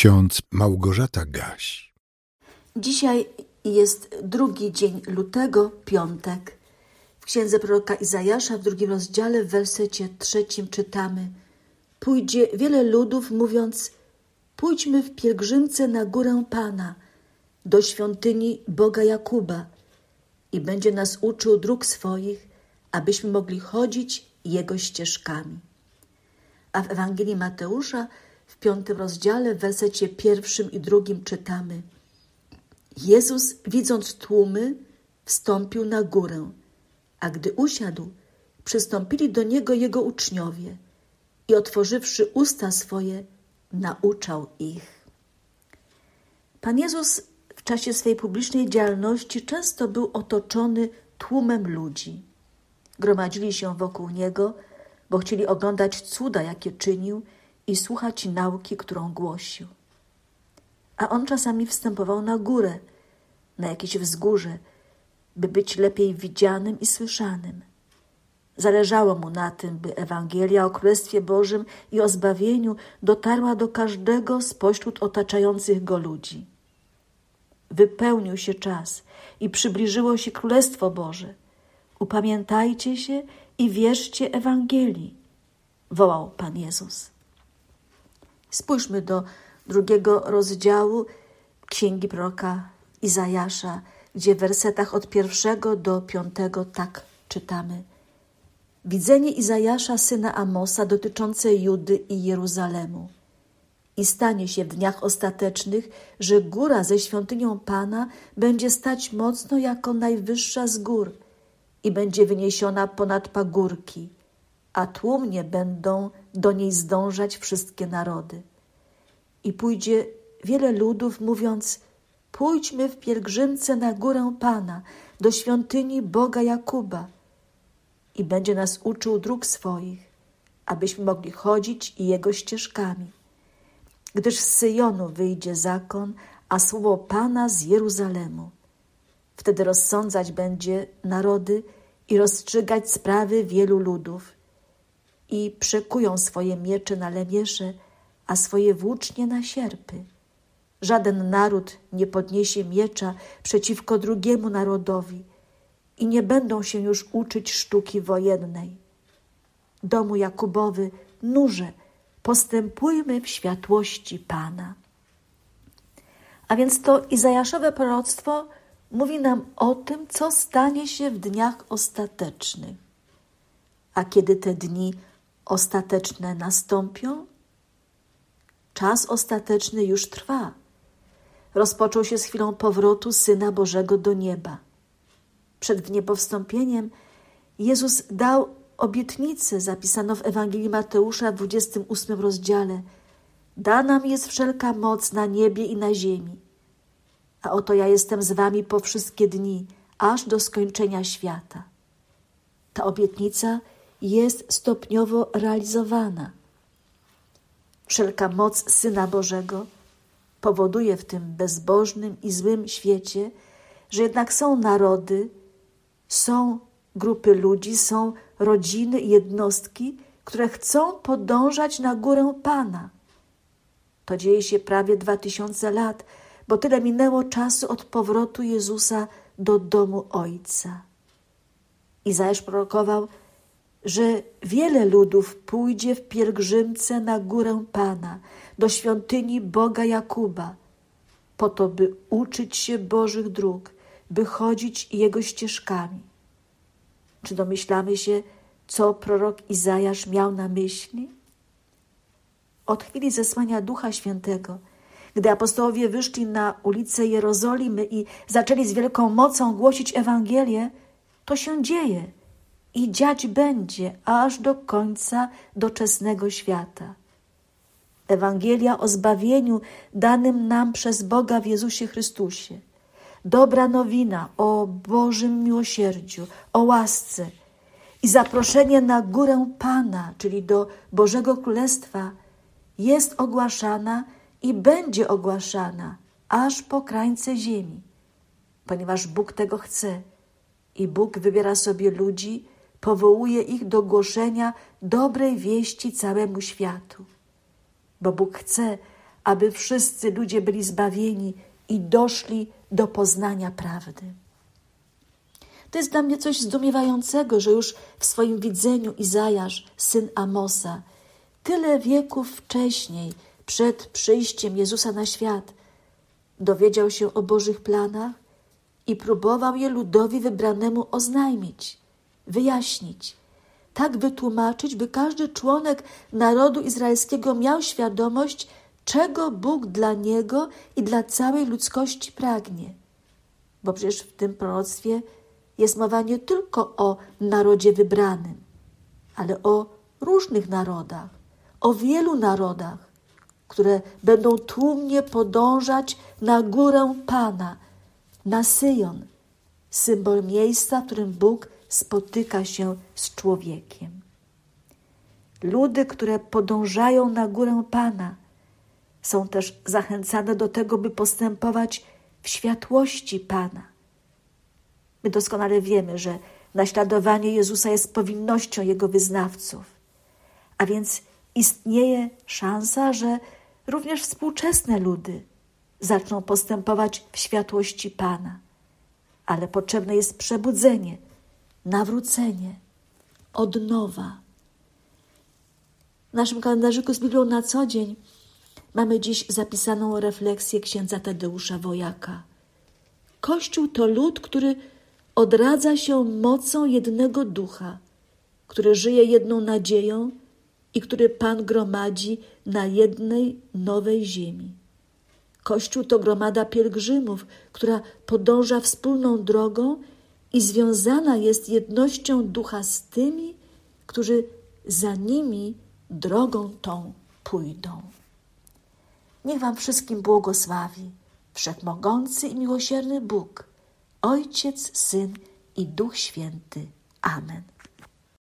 ksiądz Małgorzata Gaś. Dzisiaj jest drugi dzień lutego, piątek. W księdze proroka Izajasza w drugim rozdziale w wersecie trzecim czytamy Pójdzie wiele ludów mówiąc Pójdźmy w pielgrzymce na górę Pana, do świątyni Boga Jakuba i będzie nas uczył dróg swoich, abyśmy mogli chodzić Jego ścieżkami. A w Ewangelii Mateusza w piątym rozdziale, w wersecie pierwszym i drugim czytamy Jezus, widząc tłumy, wstąpił na górę, a gdy usiadł, przystąpili do Niego Jego uczniowie i otworzywszy usta swoje, nauczał ich. Pan Jezus w czasie swej publicznej działalności często był otoczony tłumem ludzi. Gromadzili się wokół Niego, bo chcieli oglądać cuda, jakie czynił i słuchać nauki, którą głosił. A on czasami wstępował na górę, na jakieś wzgórze, by być lepiej widzianym i słyszanym. Zależało mu na tym, by Ewangelia o Królestwie Bożym i o zbawieniu dotarła do każdego spośród otaczających go ludzi. Wypełnił się czas i przybliżyło się Królestwo Boże. Upamiętajcie się i wierzcie Ewangelii, wołał Pan Jezus. Spójrzmy do drugiego rozdziału Księgi Proroka Izajasza, gdzie w wersetach od pierwszego do piątego tak czytamy. Widzenie Izajasza, syna Amosa, dotyczące Judy i Jeruzalemu. I stanie się w dniach ostatecznych, że góra ze świątynią Pana będzie stać mocno jako najwyższa z gór i będzie wyniesiona ponad pagórki, a tłumnie będą do niej zdążać wszystkie narody. I pójdzie wiele ludów, mówiąc: Pójdźmy w pielgrzymce na górę Pana, do świątyni Boga Jakuba, i będzie nas uczył dróg swoich, abyśmy mogli chodzić i jego ścieżkami. Gdyż z Syjonu wyjdzie zakon, a słowo Pana z Jeruzalemu. Wtedy rozsądzać będzie narody i rozstrzygać sprawy wielu ludów. I przekują swoje miecze na lemiesze, a swoje włócznie na sierpy. Żaden naród nie podniesie miecza przeciwko drugiemu narodowi i nie będą się już uczyć sztuki wojennej. Domu Jakubowy, nurze, postępujmy w światłości Pana. A więc to Izajaszowe proroctwo mówi nam o tym, co stanie się w dniach ostatecznych. A kiedy te dni ostateczne nastąpią? Czas ostateczny już trwa. Rozpoczął się z chwilą powrotu Syna Bożego do nieba. Przed wniebowstąpieniem Jezus dał obietnicę zapisaną w Ewangelii Mateusza w 28 rozdziale. Dana mi jest wszelka moc na niebie i na ziemi. A oto ja jestem z wami po wszystkie dni, aż do skończenia świata. Ta obietnica jest stopniowo realizowana. Wszelka moc Syna Bożego powoduje w tym bezbożnym i złym świecie, że jednak są narody, są grupy ludzi, są rodziny jednostki, które chcą podążać na górę Pana. To dzieje się prawie dwa tysiące lat, bo tyle minęło czasu od powrotu Jezusa do domu Ojca. Izajasz prorokował, że wiele ludów pójdzie w pielgrzymce na górę Pana, do świątyni Boga Jakuba, po to, by uczyć się Bożych dróg, by chodzić Jego ścieżkami. Czy domyślamy się, co prorok Izajasz miał na myśli? Od chwili zesłania Ducha Świętego, gdy apostołowie wyszli na ulice Jerozolimy i zaczęli z wielką mocą głosić Ewangelię, to się dzieje i dziać będzie aż do końca doczesnego świata. Ewangelia o zbawieniu danym nam przez Boga w Jezusie Chrystusie. Dobra nowina o Bożym miłosierdziu, o łasce i zaproszenie na górę Pana, czyli do Bożego Królestwa, jest ogłaszana i będzie ogłaszana aż po krańce ziemi, ponieważ Bóg tego chce i Bóg wybiera sobie ludzi, powołuje ich do głoszenia dobrej wieści całemu światu. Bo Bóg chce, aby wszyscy ludzie byli zbawieni i doszli do poznania prawdy. To jest dla mnie coś zdumiewającego, że już w swoim widzeniu Izajasz, syn Amosa, tyle wieków wcześniej, przed przyjściem Jezusa na świat, dowiedział się o Bożych planach i próbował je ludowi wybranemu oznajmić, wyjaśnić, tak wytłumaczyć, by każdy członek narodu izraelskiego miał świadomość, czego Bóg dla niego i dla całej ludzkości pragnie. Bo przecież w tym proroctwie jest mowa nie tylko o narodzie wybranym, ale o różnych narodach, o wielu narodach, które będą tłumnie podążać na górę Pana, na Syjon, symbol miejsca, w którym Bóg spotyka się z człowiekiem. Ludy, które podążają na górę Pana, są też zachęcane do tego, by postępować w światłości Pana. My doskonale wiemy, że naśladowanie Jezusa jest powinnością Jego wyznawców, a więc istnieje szansa, że również współczesne ludy zaczną postępować w światłości Pana. Ale potrzebne jest przebudzenie, nawrócenie, odnowa. W naszym kalendarzyku z Biblią na co dzień mamy dziś zapisaną refleksję księdza Tadeusza Wojaka. Kościół to lud, który odradza się mocą jednego ducha, który żyje jedną nadzieją i który Pan gromadzi na jednej nowej ziemi. Kościół to gromada pielgrzymów, która podąża wspólną drogą i związana jest jednością ducha z tymi, którzy za nimi drogą tą pójdą. Niech Wam wszystkim błogosławi Wszechmogący i miłosierny Bóg, Ojciec, Syn i Duch Święty. Amen.